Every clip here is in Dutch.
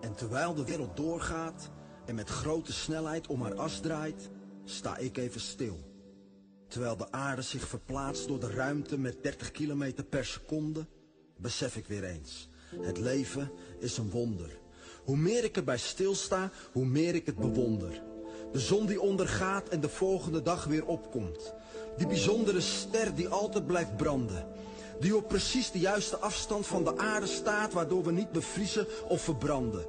En terwijl de wereld doorgaat en met grote snelheid om haar as draait, sta ik even stil. Terwijl de aarde zich verplaatst door de ruimte met 30 kilometer per seconde, besef ik weer eens. Het leven is een wonder. Hoe meer ik erbij stilsta, hoe meer ik het bewonder. De zon die ondergaat en de volgende dag weer opkomt. Die bijzondere ster die altijd blijft branden. Die op precies de juiste afstand van de aarde staat, waardoor we niet bevriezen of verbranden.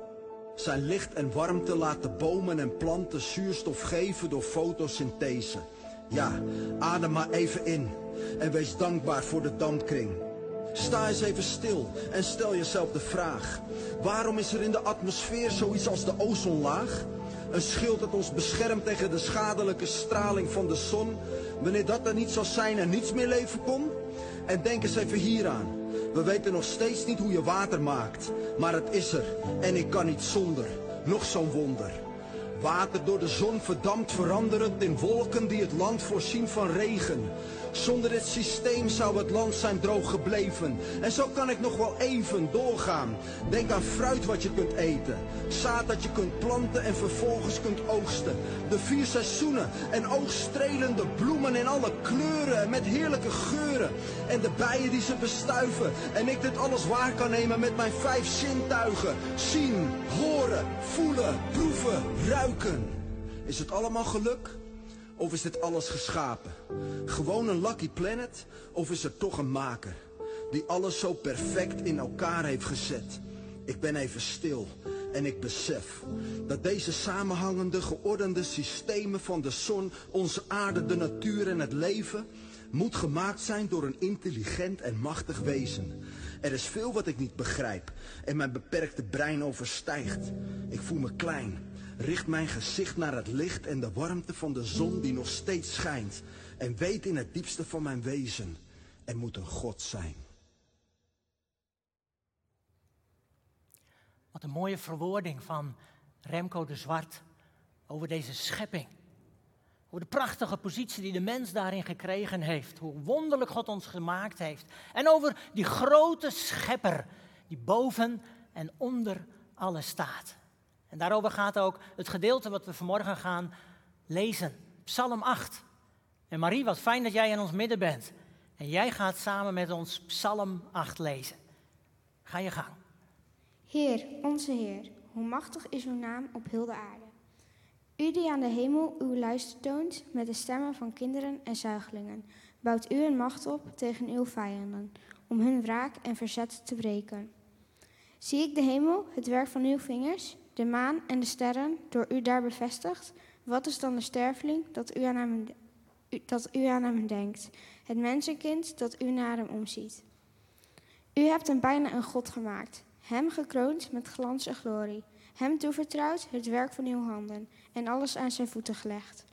Zijn licht en warmte laten bomen en planten zuurstof geven door fotosynthese. Ja, adem maar even in en wees dankbaar voor de dampkring. Sta eens even stil en stel jezelf de vraag. Waarom is er in de atmosfeer zoiets als de ozonlaag? Een schild dat ons beschermt tegen de schadelijke straling van de zon. Wanneer dat er niet zou zijn en niets meer leven kon? En denk eens even hieraan. We weten nog steeds niet hoe je water maakt. Maar het is er en ik kan niet zonder. Nog zo'n wonder. Water door de zon verdampt veranderend in wolken die het land voorzien van regen. Zonder dit systeem zou het land zijn droog gebleven. En zo kan ik nog wel even doorgaan. Denk aan fruit wat je kunt eten. Zaad dat je kunt planten en vervolgens kunt oogsten. De vier seizoenen en oogstrelende bloemen in alle kleuren met heerlijke geuren. En de bijen die ze bestuiven. En ik dit alles waar kan nemen met mijn vijf zintuigen. Zien, horen, voelen, proeven, ruiken. Is het allemaal geluk? Of is dit alles geschapen? Gewoon een lucky planet? Of is er toch een maker? Die alles zo perfect in elkaar heeft gezet. Ik ben even stil en ik besef dat deze samenhangende, geordende systemen van de zon, onze aarde, de natuur en het leven moet gemaakt zijn door een intelligent en machtig wezen. Er is veel wat ik niet begrijp en mijn beperkte brein overstijgt. Ik voel me klein richt mijn gezicht naar het licht en de warmte van de zon die nog steeds schijnt. En weet in het diepste van mijn wezen, er moet een God zijn. Wat een mooie verwoording van Remco de Zwart over deze schepping. Over de prachtige positie die de mens daarin gekregen heeft. Hoe wonderlijk God ons gemaakt heeft. En over die grote schepper die boven en onder alles staat. En daarover gaat ook het gedeelte wat we vanmorgen gaan lezen. Psalm 8. En Marie, wat fijn dat jij in ons midden bent. En jij gaat samen met ons Psalm 8 lezen. Ga je gang. Heer, onze Heer, hoe machtig is uw naam op heel de aarde. U die aan de hemel uw luister toont met de stemmen van kinderen en zuigelingen, bouwt u een macht op tegen uw vijanden, om hun wraak en verzet te breken. Zie ik de hemel, het werk van uw vingers, de maan en de sterren, door u daar bevestigd, wat is dan de sterveling dat u aan hem, dat u aan hem denkt, het mensenkind dat u naar hem omziet? U hebt hem bijna een God gemaakt, hem gekroond met glans en glorie, hem toevertrouwd het werk van uw handen en alles aan zijn voeten gelegd.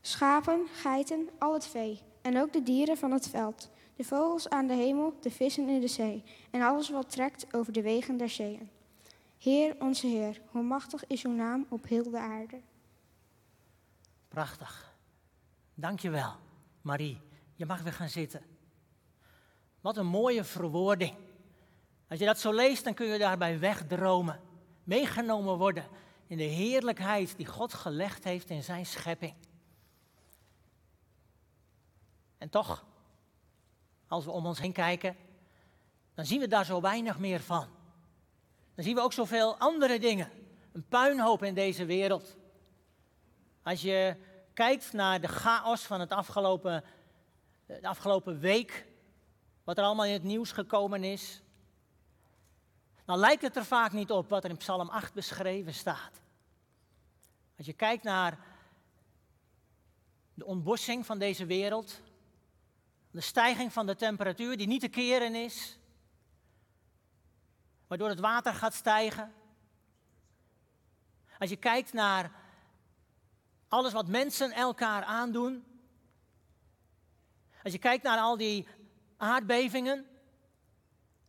Schapen, geiten, al het vee en ook de dieren van het veld, de vogels aan de hemel, de vissen in de zee en alles wat trekt over de wegen der zeeën. Heer, onze Heer, hoe machtig is uw naam op heel de aarde. Prachtig. Dankjewel, Marie. Je mag weer gaan zitten. Wat een mooie verwoording. Als je dat zo leest, dan kun je daarbij wegdromen. Meegenomen worden in de heerlijkheid die God gelegd heeft in zijn schepping. En toch, als we om ons heen kijken, dan zien we daar zo weinig meer van dan zien we ook zoveel andere dingen. Een puinhoop in deze wereld. Als je kijkt naar de chaos van het afgelopen, de afgelopen week, wat er allemaal in het nieuws gekomen is, dan lijkt het er vaak niet op wat er in Psalm 8 beschreven staat. Als je kijkt naar de ontbossing van deze wereld, de stijging van de temperatuur die niet te keren is, waardoor het water gaat stijgen. Als je kijkt naar alles wat mensen elkaar aandoen. Als je kijkt naar al die aardbevingen,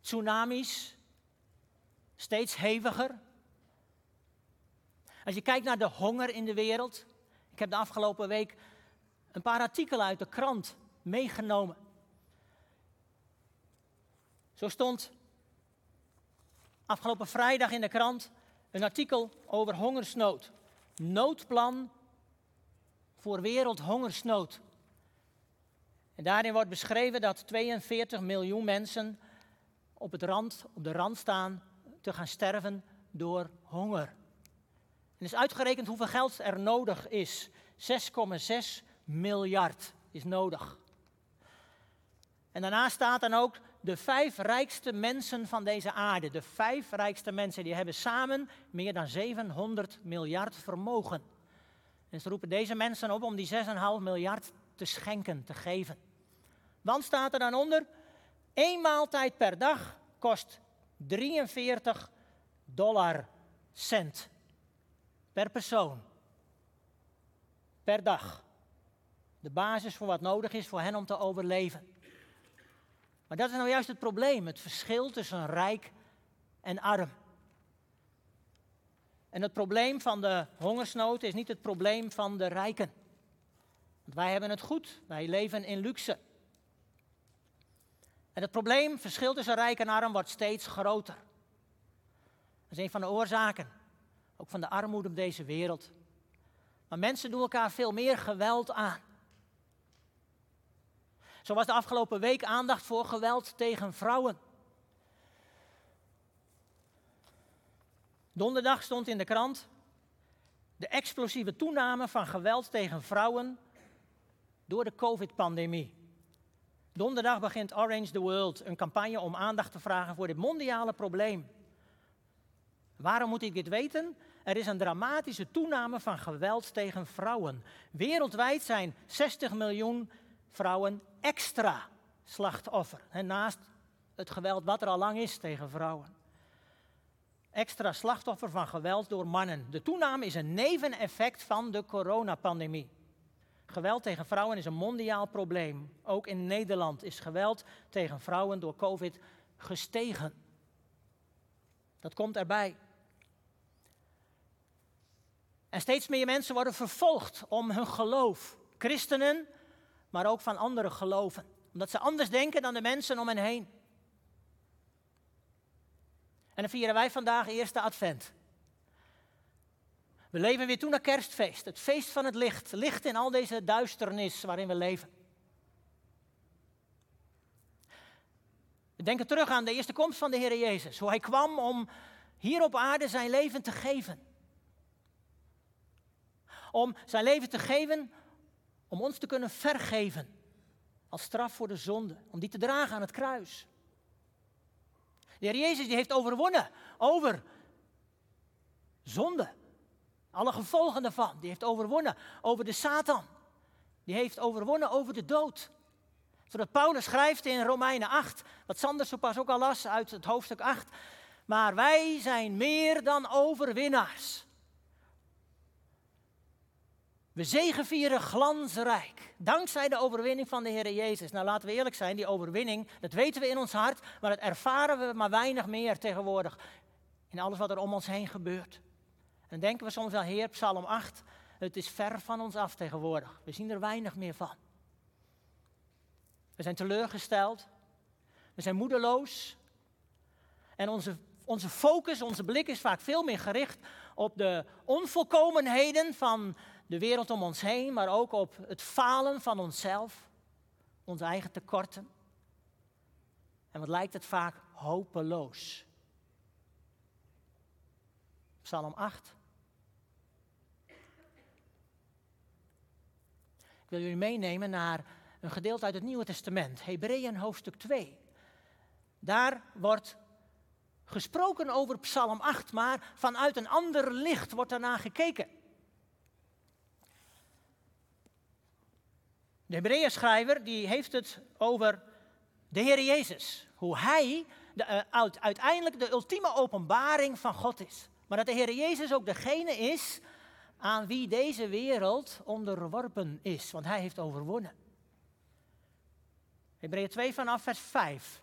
tsunamis, steeds heviger. Als je kijkt naar de honger in de wereld. Ik heb de afgelopen week een paar artikelen uit de krant meegenomen. Zo stond afgelopen vrijdag in de krant een artikel over hongersnood. Noodplan voor wereldhongersnood. En daarin wordt beschreven dat 42 miljoen mensen op, het rand, op de rand staan te gaan sterven door honger. En is uitgerekend hoeveel geld er nodig is. 6,6 miljard is nodig. En daarnaast staat dan ook de vijf rijkste mensen van deze aarde. De vijf rijkste mensen die hebben samen meer dan 700 miljard vermogen. En ze roepen deze mensen op om die 6,5 miljard te schenken, te geven. Want staat er dan onder, één maaltijd per dag kost 43 dollar cent per persoon. Per dag. De basis voor wat nodig is voor hen om te overleven. Maar dat is nou juist het probleem, het verschil tussen rijk en arm. En het probleem van de hongersnood is niet het probleem van de rijken. Want wij hebben het goed, wij leven in luxe. En het probleem, verschil tussen rijk en arm, wordt steeds groter. Dat is een van de oorzaken, ook van de armoede op deze wereld. Maar mensen doen elkaar veel meer geweld aan. Zo was de afgelopen week aandacht voor geweld tegen vrouwen. Donderdag stond in de krant de explosieve toename van geweld tegen vrouwen door de COVID-pandemie. Donderdag begint Orange the World, een campagne om aandacht te vragen voor dit mondiale probleem. Waarom moet ik dit weten? Er is een dramatische toename van geweld tegen vrouwen. Wereldwijd zijn 60 miljoen vrouwen extra slachtoffer. Naast het geweld wat er al lang is tegen vrouwen. Extra slachtoffer van geweld door mannen. De toename is een neveneffect van de coronapandemie. Geweld tegen vrouwen is een mondiaal probleem. Ook in Nederland is geweld tegen vrouwen door COVID gestegen. Dat komt erbij. En steeds meer mensen worden vervolgd om hun geloof. Christenen, maar ook van andere geloven. Omdat ze anders denken dan de mensen om hen heen. En dan vieren wij vandaag eerste advent. We leven weer toe naar kerstfeest, het feest van het licht. Licht in al deze duisternis waarin we leven. We denken terug aan de eerste komst van de Heer Jezus. Hoe hij kwam om hier op aarde zijn leven te geven. Om zijn leven te geven om ons te kunnen vergeven. Als straf voor de zonde. Om die te dragen aan het kruis. De Heer Jezus die heeft overwonnen over zonde. Alle gevolgen daarvan. Die heeft overwonnen over de Satan. Die heeft overwonnen over de dood. Zodat Paulus schrijft in Romeinen 8, wat Sander zo pas ook al las uit het hoofdstuk 8. Maar wij zijn meer dan overwinnaars. We zegenvieren glansrijk, dankzij de overwinning van de Heer Jezus. Nou, laten we eerlijk zijn, die overwinning, dat weten we in ons hart, maar dat ervaren we maar weinig meer tegenwoordig in alles wat er om ons heen gebeurt. En dan denken we soms wel, Heer, Psalm 8, het is ver van ons af tegenwoordig. We zien er weinig meer van. We zijn teleurgesteld, we zijn moedeloos en onze, onze focus, onze blik is vaak veel meer gericht op de onvolkomenheden van de wereld om ons heen, maar ook op het falen van onszelf, onze eigen tekorten. En wat lijkt het vaak hopeloos. Psalm 8. Ik wil jullie meenemen naar een gedeelte uit het Nieuwe Testament, Hebreeën hoofdstuk 2. Daar wordt gesproken over Psalm 8, maar vanuit een ander licht wordt daarna gekeken. De Hebreeën die heeft het over de Heer Jezus. Hoe Hij de, uh, uiteindelijk de ultieme openbaring van God is. Maar dat de Heer Jezus ook degene is aan wie deze wereld onderworpen is. Want Hij heeft overwonnen. Hebreeën 2 vanaf vers 5.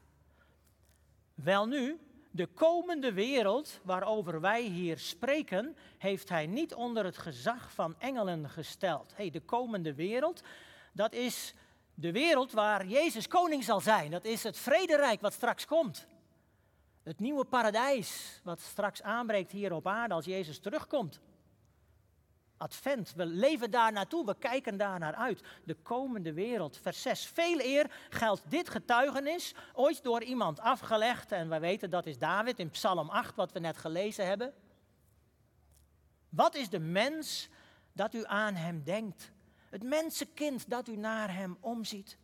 Welnu, de komende wereld waarover wij hier spreken, heeft Hij niet onder het gezag van engelen gesteld. Hey, de komende wereld, dat is de wereld waar Jezus koning zal zijn. Dat is het vrederijk wat straks komt. Het nieuwe paradijs wat straks aanbreekt hier op aarde als Jezus terugkomt. Advent, we leven daar naartoe, we kijken daar naar uit. De komende wereld. Vers 6. Veel eer geldt dit getuigenis, ooit door iemand afgelegd. En we weten dat is David in Psalm 8, wat we net gelezen hebben. Wat is de mens dat u aan hem denkt? Het mensenkind dat u naar hem omziet.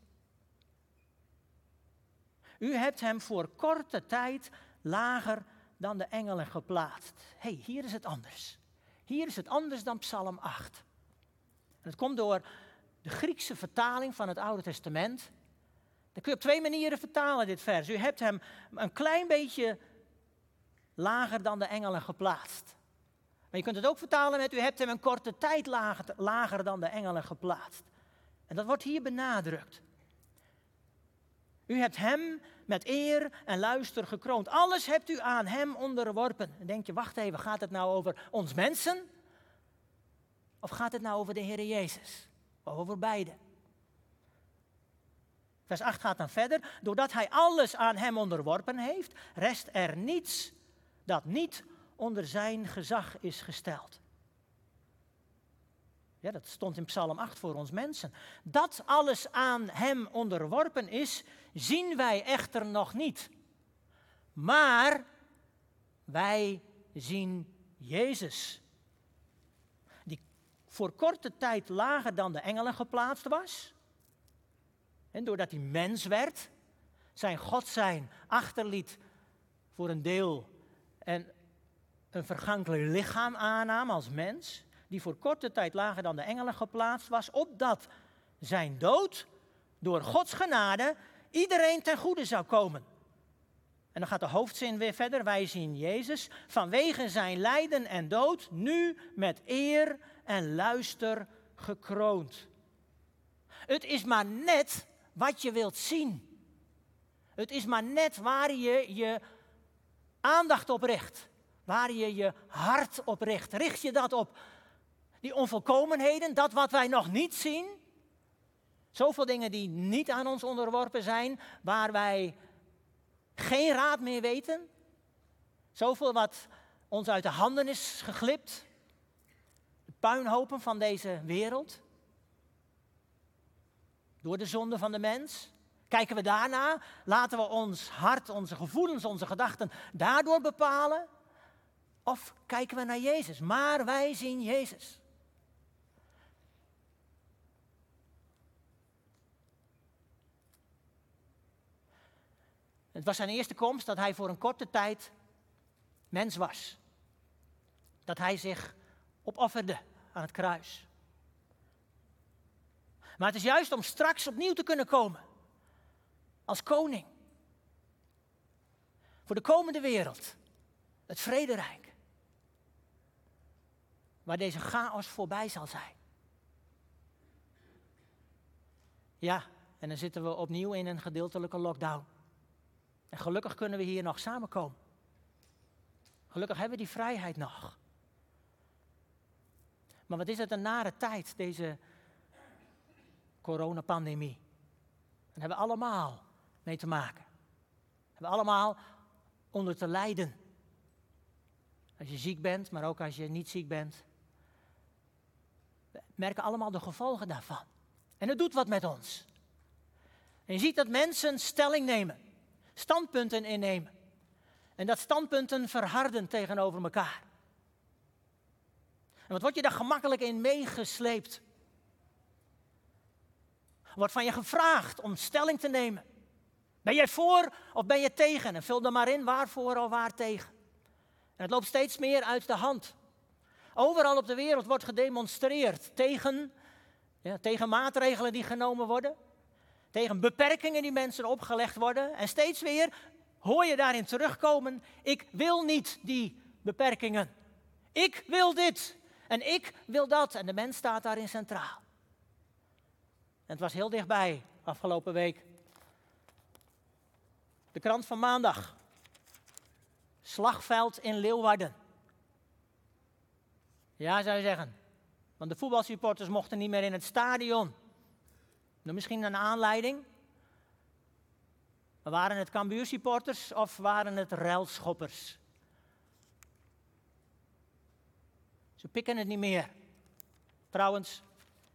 U hebt hem voor korte tijd lager dan de engelen geplaatst. Hé, hey, hier is het anders. Hier is het anders dan Psalm 8. En het komt door de Griekse vertaling van het Oude Testament. Dan kun je op twee manieren vertalen, dit vers. U hebt hem een klein beetje lager dan de engelen geplaatst. Maar je kunt het ook vertalen met: U hebt hem een korte tijd lager, dan de engelen geplaatst. En dat wordt hier benadrukt. U hebt hem met eer en luister gekroond. Alles hebt u aan hem onderworpen. Dan denk je, wacht even, gaat het nou over ons mensen? Of gaat het nou over de Heer Jezus? Of over beide? Vers 8 gaat dan verder. Doordat hij alles aan hem onderworpen heeft, rest er niets dat niet onder zijn gezag is gesteld. Ja, dat stond in Psalm 8 voor ons mensen. Dat alles aan hem onderworpen is, zien wij echter nog niet. Maar wij zien Jezus. Die voor korte tijd lager dan de engelen geplaatst was. En doordat hij mens werd, zijn God zijn achterliet voor een deel en een vergankelijk lichaam aannam als mens die voor korte tijd lager dan de engelen geplaatst was, opdat zijn dood door Gods genade iedereen ten goede zou komen. En dan gaat de hoofdzin weer verder. Wij zien Jezus vanwege zijn lijden en dood nu met eer en luister gekroond. Het is maar net wat je wilt zien. Het is maar net waar je je aandacht op richt. Waar je je hart op richt. Richt je dat op die onvolkomenheden, dat wat wij nog niet zien. Zoveel dingen die niet aan ons onderworpen zijn, waar wij geen raad meer weten. Zoveel wat ons uit de handen is geglipt. De puinhopen van deze wereld. Door de zonde van de mens. Kijken we daarna, laten we ons hart, onze gevoelens, onze gedachten daardoor bepalen. Of kijken we naar Jezus? Maar wij zien Jezus. Het was zijn eerste komst dat hij voor een korte tijd mens was. Dat hij zich opofferde aan het kruis. Maar het is juist om straks opnieuw te kunnen komen. Als koning. Voor de komende wereld. Het vrederijk. Waar deze chaos voorbij zal zijn. Ja, en dan zitten we opnieuw in een gedeeltelijke lockdown. En gelukkig kunnen we hier nog samenkomen. Gelukkig hebben we die vrijheid nog. Maar wat is het een nare tijd, deze coronapandemie. Daar hebben we allemaal mee te maken. We hebben allemaal onder te lijden. Als je ziek bent, maar ook als je niet ziek bent. Merken allemaal de gevolgen daarvan. En het doet wat met ons. En je ziet dat mensen stelling nemen standpunten innemen. En dat standpunten verharden tegenover elkaar. En wat word je daar gemakkelijk in meegesleept? Wordt van je gevraagd om stelling te nemen. Ben jij voor of ben je tegen? En vul er maar in waarvoor of waar tegen. En het loopt steeds meer uit de hand. Overal op de wereld wordt gedemonstreerd tegen, ja, tegen maatregelen die genomen worden tegen beperkingen die mensen opgelegd worden. En steeds weer hoor je daarin terugkomen, ik wil niet die beperkingen. Ik wil dit en ik wil dat. En de mens staat daarin centraal. En het was heel dichtbij afgelopen week. De krant van maandag. Slagveld in Leeuwarden. Ja, zou je zeggen. Want de voetbalsupporters mochten niet meer in het stadion. Nou, misschien een aanleiding. Waren het Cambuur supporters of waren het ruilschoppers? Ze pikken het niet meer. Trouwens,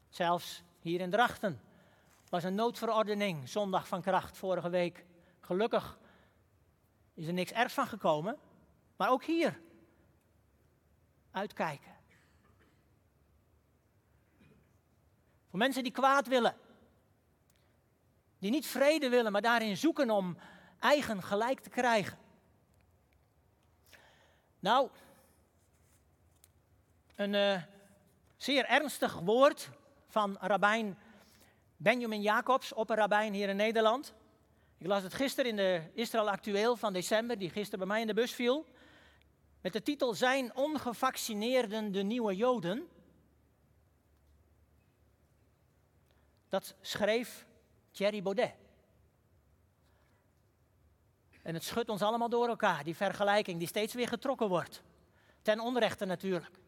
zelfs hier in Drachten was een noodverordening zondag van kracht vorige week. Gelukkig is er niks ergs van gekomen, maar ook hier uitkijken. Voor mensen die kwaad willen, die niet vrede willen, maar daarin zoeken om eigen gelijk te krijgen. Nou, een uh, zeer ernstig woord van rabbijn Benjamin Jacobs, opperrabijn hier in Nederland. Ik las het gisteren in de Israël Actueel van december, die gisteren bij mij in de bus viel. Met de titel Zijn ongevaccineerden de nieuwe Joden? Dat schreef Thierry Baudet. En het schudt ons allemaal door elkaar, die vergelijking die steeds weer getrokken wordt. Ten onrechte natuurlijk.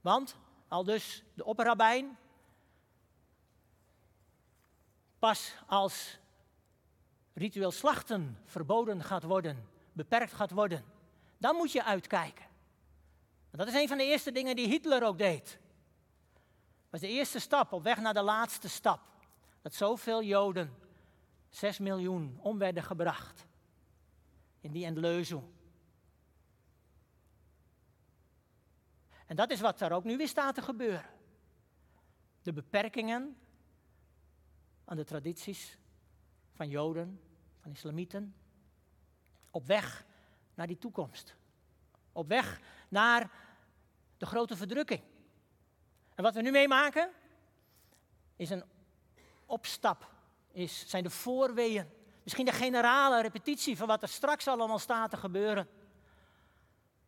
Want, al dus de opperrabijn, pas als ritueel slachten verboden gaat worden, beperkt gaat worden, dan moet je uitkijken. Dat is een van de eerste dingen die Hitler ook deed. Was de eerste stap op weg naar de laatste stap. Dat zoveel Joden, 6 miljoen, om werden gebracht in die endleuzel. En dat is wat daar ook nu weer staat te gebeuren. De beperkingen aan de tradities van Joden, van Islamieten, op weg naar die toekomst. Op weg naar de grote verdrukking. En wat we nu meemaken is een opstap, is, zijn de voorweeën. Misschien de generale repetitie van wat er straks allemaal staat te gebeuren.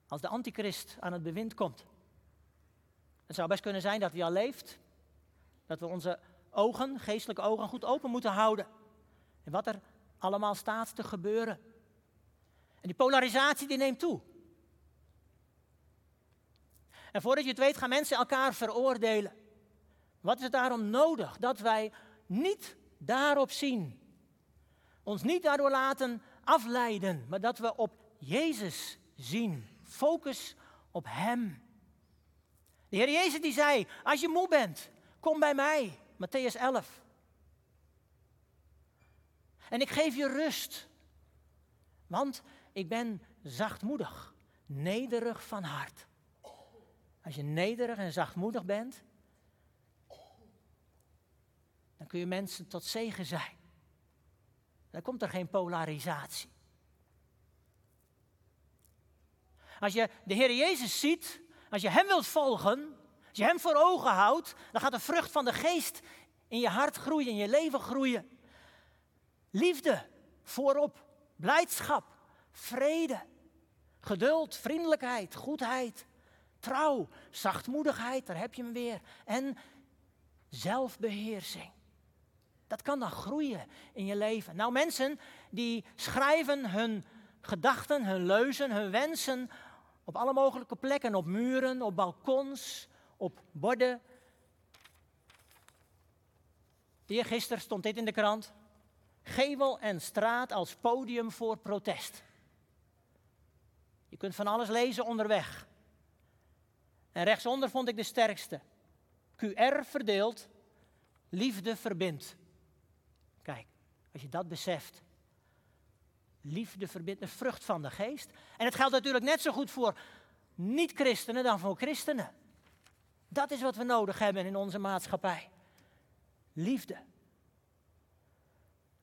Als de antichrist aan het bewind komt. Het zou best kunnen zijn dat hij al leeft. Dat we onze ogen, geestelijke ogen, goed open moeten houden. En wat er allemaal staat te gebeuren. En die polarisatie die neemt toe. En voordat je het weet gaan mensen elkaar veroordelen. Wat is het daarom nodig dat wij niet daarop zien? Ons niet daardoor laten afleiden, maar dat we op Jezus zien. Focus op Hem. De Heer Jezus die zei, als je moe bent, kom bij mij. Matthäus 11. En ik geef je rust. Want ik ben zachtmoedig, nederig van hart. Als je nederig en zachtmoedig bent, dan kun je mensen tot zegen zijn. Dan komt er geen polarisatie. Als je de Heer Jezus ziet, als je Hem wilt volgen, als je Hem voor ogen houdt, dan gaat de vrucht van de geest in je hart groeien, in je leven groeien. Liefde, voorop, blijdschap, vrede, geduld, vriendelijkheid, goedheid, trouw, zachtmoedigheid, daar heb je hem weer. En zelfbeheersing. Dat kan dan groeien in je leven. Nou, mensen die schrijven hun gedachten, hun leuzen, hun wensen op alle mogelijke plekken, op muren, op balkons, op borden. Gisteren stond dit in de krant. Gevel en straat als podium voor protest. Je kunt van alles lezen onderweg. En rechtsonder vond ik de sterkste. QR verdeelt, liefde verbindt. Kijk, als je dat beseft. Liefde verbindt, de vrucht van de geest. En het geldt natuurlijk net zo goed voor niet-christenen dan voor christenen. Dat is wat we nodig hebben in onze maatschappij. Liefde.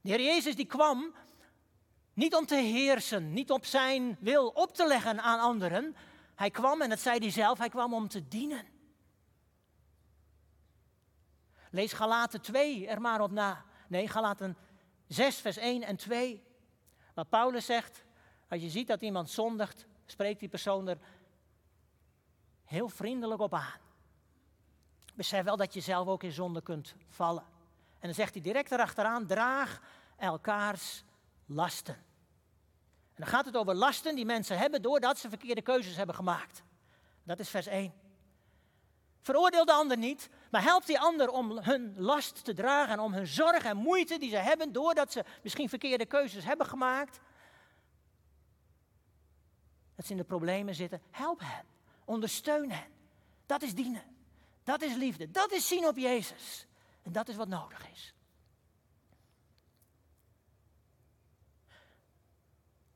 De Heer Jezus die kwam niet om te heersen, niet op zijn wil op te leggen aan anderen. Hij kwam, en dat zei hij zelf, hij kwam om te dienen. Lees Galaten 2 er maar op na. Nee, Galaten 6, vers 1 en 2. Wat Paulus zegt, als je ziet dat iemand zondigt, spreekt die persoon er heel vriendelijk op aan. Besef wel dat je zelf ook in zonde kunt vallen. En dan zegt hij direct erachteraan, draag elkaars lasten. Dan gaat het over lasten die mensen hebben doordat ze verkeerde keuzes hebben gemaakt. Dat is vers 1. Veroordeel de ander niet, Maar help die ander om hun last te dragen en om hun zorg en moeite die ze hebben doordat ze misschien verkeerde keuzes hebben gemaakt. Dat ze in de problemen zitten. Help hen. Ondersteun hen. Dat is dienen. Dat is liefde. Dat is zien op Jezus. En dat is wat nodig is.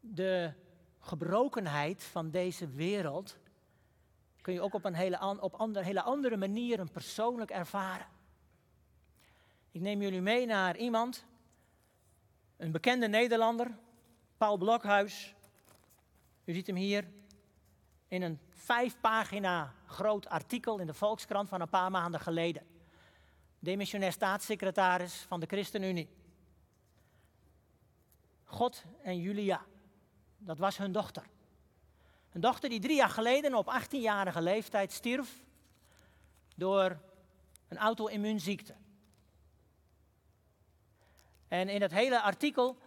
De gebrokenheid van deze wereld kun je ook op een hele, op andere, hele andere manieren persoonlijk ervaren. Ik neem jullie mee naar iemand, een bekende Nederlander, Paul Blokhuis. U ziet hem hier in een vijf pagina groot artikel in de Volkskrant van een paar maanden geleden. Demissionair staatssecretaris van de ChristenUnie. God en Julia, dat was hun dochter. Een dochter die drie jaar geleden op 18-jarige leeftijd stierf door een auto-immuunziekte. En in het hele artikel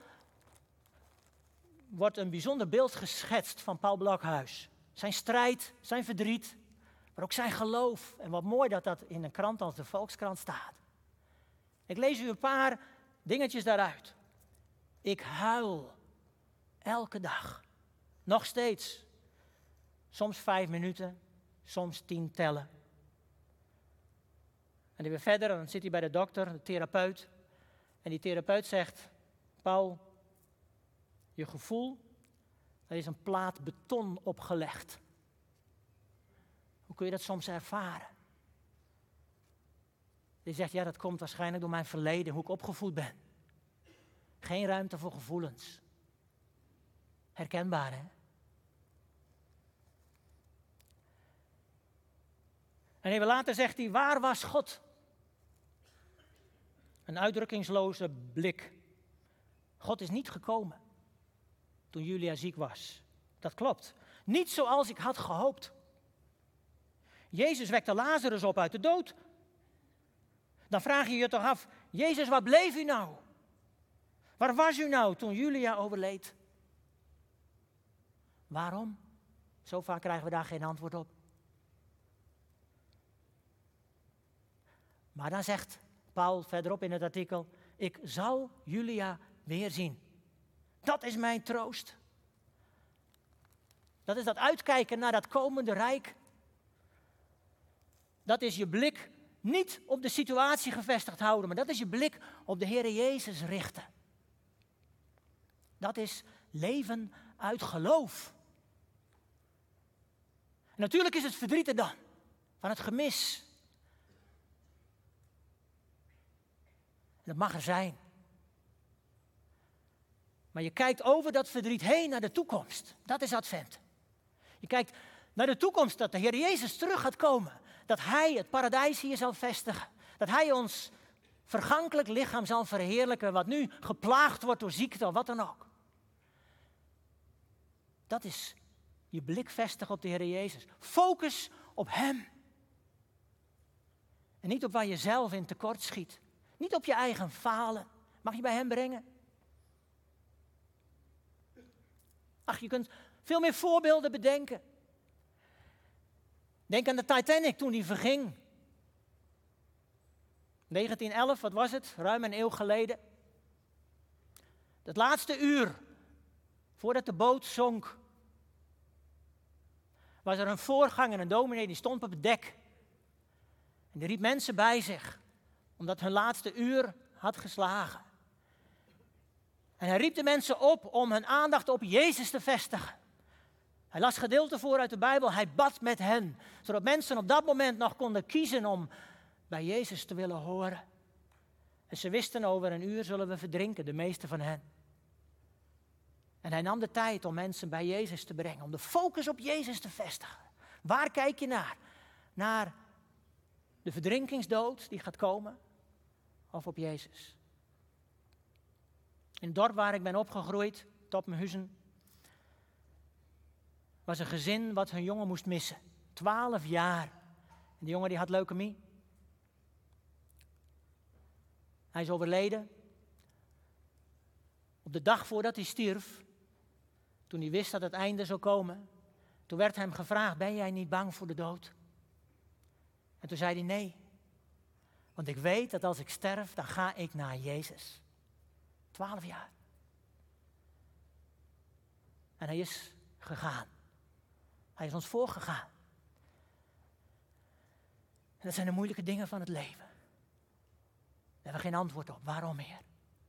wordt een bijzonder beeld geschetst van Paul Blokhuis. Zijn strijd, zijn verdriet, maar ook zijn geloof. En wat mooi dat dat in een krant als de Volkskrant staat. Ik lees u een paar dingetjes daaruit. Ik huil elke dag. Nog steeds. Soms vijf minuten, soms tien tellen. En dan weer verder, dan zit hij bij de dokter, de therapeut. En die therapeut zegt: Paul, je gevoel, er is een plaat beton opgelegd. Hoe kun je dat soms ervaren? Die zegt, ja, dat komt waarschijnlijk door mijn verleden, hoe ik opgevoed ben. Geen ruimte voor gevoelens. Herkenbaar, hè? En even later zegt hij, waar was God? Een uitdrukkingsloze blik. God is niet gekomen toen Julia ziek was. Dat klopt. Niet zoals ik had gehoopt. Jezus wekte Lazarus op uit de dood. Dan vraag je je toch af, Jezus, waar bleef u nou? Waar was u nou toen Julia overleed? Waarom? Zo vaak krijgen we daar geen antwoord op. Maar dan zegt Paul verderop in het artikel: Ik zal Julia weer zien. Dat is mijn troost. Dat is dat uitkijken naar dat komende rijk. Dat is je blik niet op de situatie gevestigd houden, maar dat is je blik op de Heer Jezus richten. Dat is leven uit geloof. Natuurlijk is het verdriet er dan, van het gemis. dat mag er zijn. Maar je kijkt over dat verdriet heen naar de toekomst. Dat is Advent. Je kijkt naar de toekomst dat de Heer Jezus terug gaat komen. Dat Hij het paradijs hier zal vestigen. Dat Hij ons vergankelijk lichaam zal verheerlijken, wat nu geplaagd wordt door ziekte of wat dan ook. Dat is je blik vestigen op de Heer Jezus. Focus op Hem. En niet op waar je zelf in tekort schiet. Niet op je eigen falen. Mag je bij Hem brengen? Ach, je kunt veel meer voorbeelden bedenken. Denk aan de Titanic toen die verging. 1911, wat was het? Ruim een eeuw geleden. Het laatste uur voordat de boot zonk, was er een voorganger, een dominee, die stond op het dek. En die riep mensen bij zich, omdat hun laatste uur had geslagen. En hij riep de mensen op om hun aandacht op Jezus te vestigen. Hij las gedeelten voor uit de Bijbel, hij bad met hen, zodat mensen op dat moment nog konden kiezen om bij Jezus te willen horen. En ze wisten over een uur zullen we verdrinken, de meeste van hen. En hij nam de tijd om mensen bij Jezus te brengen, om de focus op Jezus te vestigen. Waar kijk je naar? Naar de verdrinkingsdood die gaat komen of op Jezus? In het dorp waar ik ben opgegroeid, Topmenhuizen, was een gezin wat hun jongen moest missen. Twaalf jaar. En die jongen die had leukemie. Hij is overleden. Op de dag voordat hij stierf, toen hij wist dat het einde zou komen, toen werd hem gevraagd: Ben jij niet bang voor de dood? En toen zei hij: Nee, Want ik weet dat als ik sterf, dan ga ik naar Jezus. Twaalf jaar. En hij is gegaan. Hij is ons voorgegaan. En dat zijn de moeilijke dingen van het leven. Daar hebben we geen antwoord op. Waarom meer?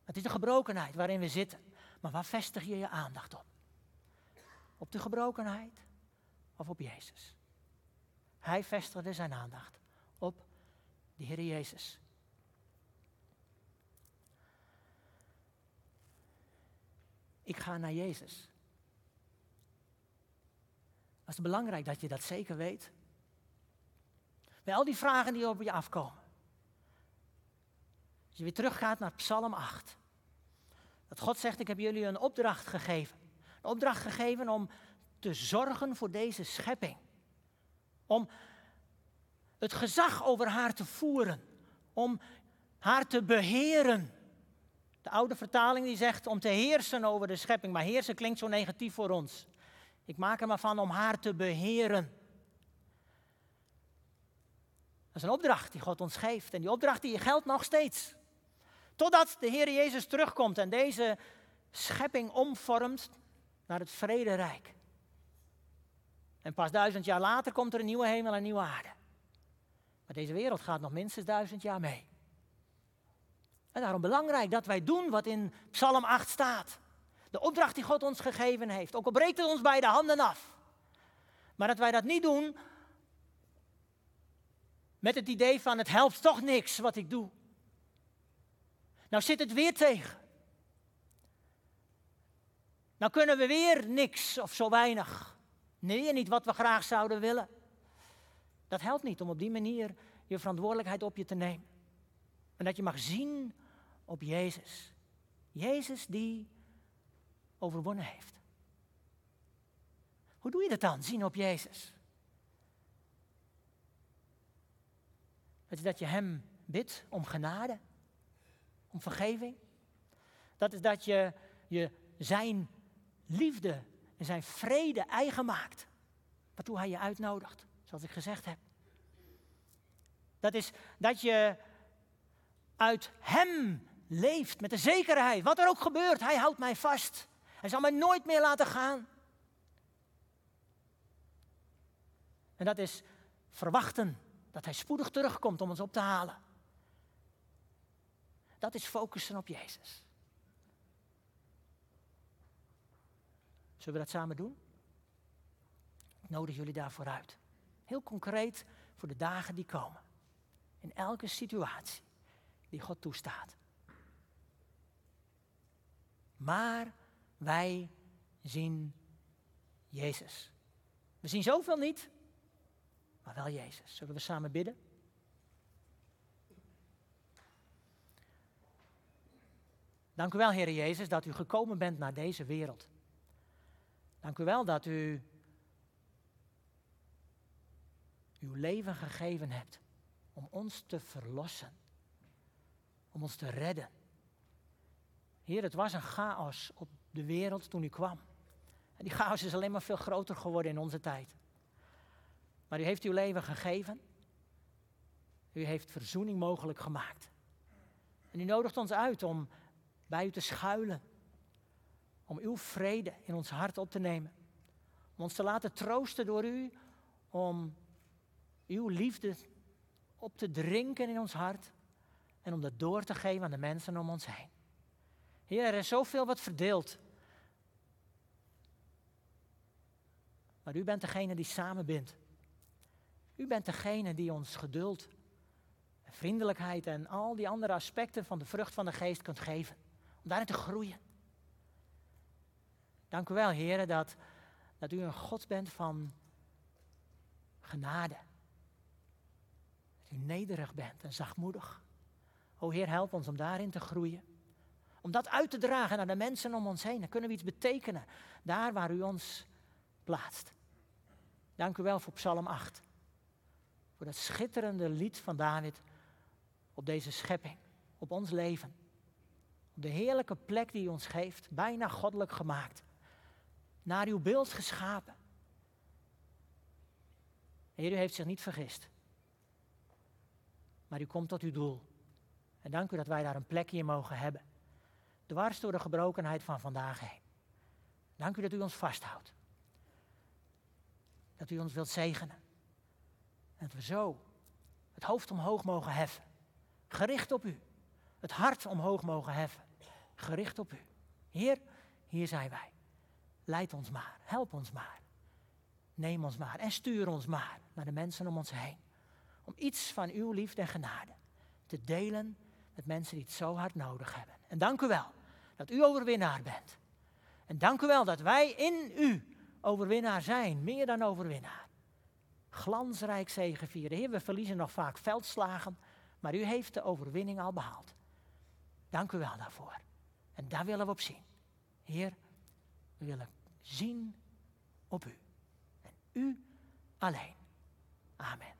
Het is de gebrokenheid waarin we zitten. Maar waar vestig je je aandacht op? Op de gebrokenheid of op Jezus? Hij vestigde zijn aandacht op de Heer Jezus. Ik ga naar Jezus. Het is belangrijk dat je dat zeker weet. Bij al die vragen die op je afkomen. Als je weer teruggaat naar Psalm 8. Dat God zegt, ik heb jullie een opdracht gegeven. Een opdracht gegeven om te zorgen voor deze schepping. Om het gezag over haar te voeren. Om haar te beheren. De oude vertaling die zegt om te heersen over de schepping. Maar heersen klinkt zo negatief voor ons. Ik maak er maar van om haar te beheren. Dat is een opdracht die God ons geeft. En die opdracht die geldt nog steeds. Totdat de Heer Jezus terugkomt en deze schepping omvormt naar het vrederijk. En pas duizend jaar later komt er een nieuwe hemel en een nieuwe aarde. Maar deze wereld gaat nog minstens duizend jaar mee. En daarom belangrijk dat wij doen wat in Psalm 8 staat. De opdracht die God ons gegeven heeft. Ook al breekt het ons bij de handen af. Maar dat wij dat niet doen met het idee van het helpt toch niks wat ik doe. Nou zit het weer tegen. Nou kunnen we weer niks of zo weinig. Nee, niet wat we graag zouden willen. Dat helpt niet om op die manier je verantwoordelijkheid op je te nemen. En dat je mag zien op Jezus. Jezus die overwonnen heeft. Hoe doe je dat dan, zien op Jezus? Het is dat je Hem bidt om genade, om vergeving. Dat is dat je, je Zijn liefde en Zijn vrede eigen maakt. Waartoe Hij je uitnodigt, zoals ik gezegd heb. Dat is dat je uit Hem leeft met de zekerheid. Wat er ook gebeurt, Hij houdt mij vast. Hij zal mij nooit meer laten gaan. En dat is verwachten dat Hij spoedig terugkomt om ons op te halen. Dat is focussen op Jezus. Zullen we dat samen doen? Ik nodig jullie daarvoor uit. Heel concreet voor de dagen die komen. In elke situatie die God toestaat. Maar wij zien Jezus. We zien zoveel niet, maar wel Jezus. Zullen we samen bidden? Dank u wel, Heer Jezus, dat u gekomen bent naar deze wereld. Dank u wel dat u uw leven gegeven hebt om ons te verlossen, om ons te redden. Heer, het was een chaos op de wereld toen u kwam. En die chaos is alleen maar veel groter geworden in onze tijd. Maar u heeft uw leven gegeven. U heeft verzoening mogelijk gemaakt. En u nodigt ons uit om bij u te schuilen. Om uw vrede in ons hart op te nemen. Om ons te laten troosten door u. Om uw liefde op te drinken in ons hart. En om dat door te geven aan de mensen om ons heen. Heer, er is zoveel wat verdeeld. Maar u bent degene die samenbindt. U bent degene die ons geduld, vriendelijkheid en al die andere aspecten van de vrucht van de geest kunt geven. Om daarin te groeien. Dank u wel, heren, dat, dat u een God bent van genade. Dat u nederig bent en zachtmoedig. O Heer, help ons om daarin te groeien. Om dat uit te dragen naar de mensen om ons heen. Dan kunnen we iets betekenen. Daar waar u ons plaatst. Dank u wel voor Psalm 8. Voor dat schitterende lied van David op deze schepping. Op ons leven. Op de heerlijke plek die u ons geeft. Bijna goddelijk gemaakt. Naar uw beeld geschapen. Heer, u heeft zich niet vergist. maar u komt tot uw doel. En dank u dat wij daar een plekje in mogen hebben. Dwars door de gebrokenheid van vandaag heen. Dank u dat u ons vasthoudt. Dat u ons wilt zegenen. En dat we zo het hoofd omhoog mogen heffen. Gericht op u. Het hart omhoog mogen heffen. Gericht op u. Heer, hier zijn wij. Leid ons maar. Help ons maar. Neem ons maar en stuur ons maar naar de mensen om ons heen. Om iets van uw liefde en genade te delen met mensen die het zo hard nodig hebben. En dank u wel dat u overwinnaar bent. En dank u wel dat wij in u overwinnaar zijn, meer dan overwinnaar. Glansrijk zegevieren. Heer, we verliezen nog vaak veldslagen, maar u heeft de overwinning al behaald. Dank u wel daarvoor. En daar willen we op zien. Heer, we willen zien op u. En u alleen. Amen.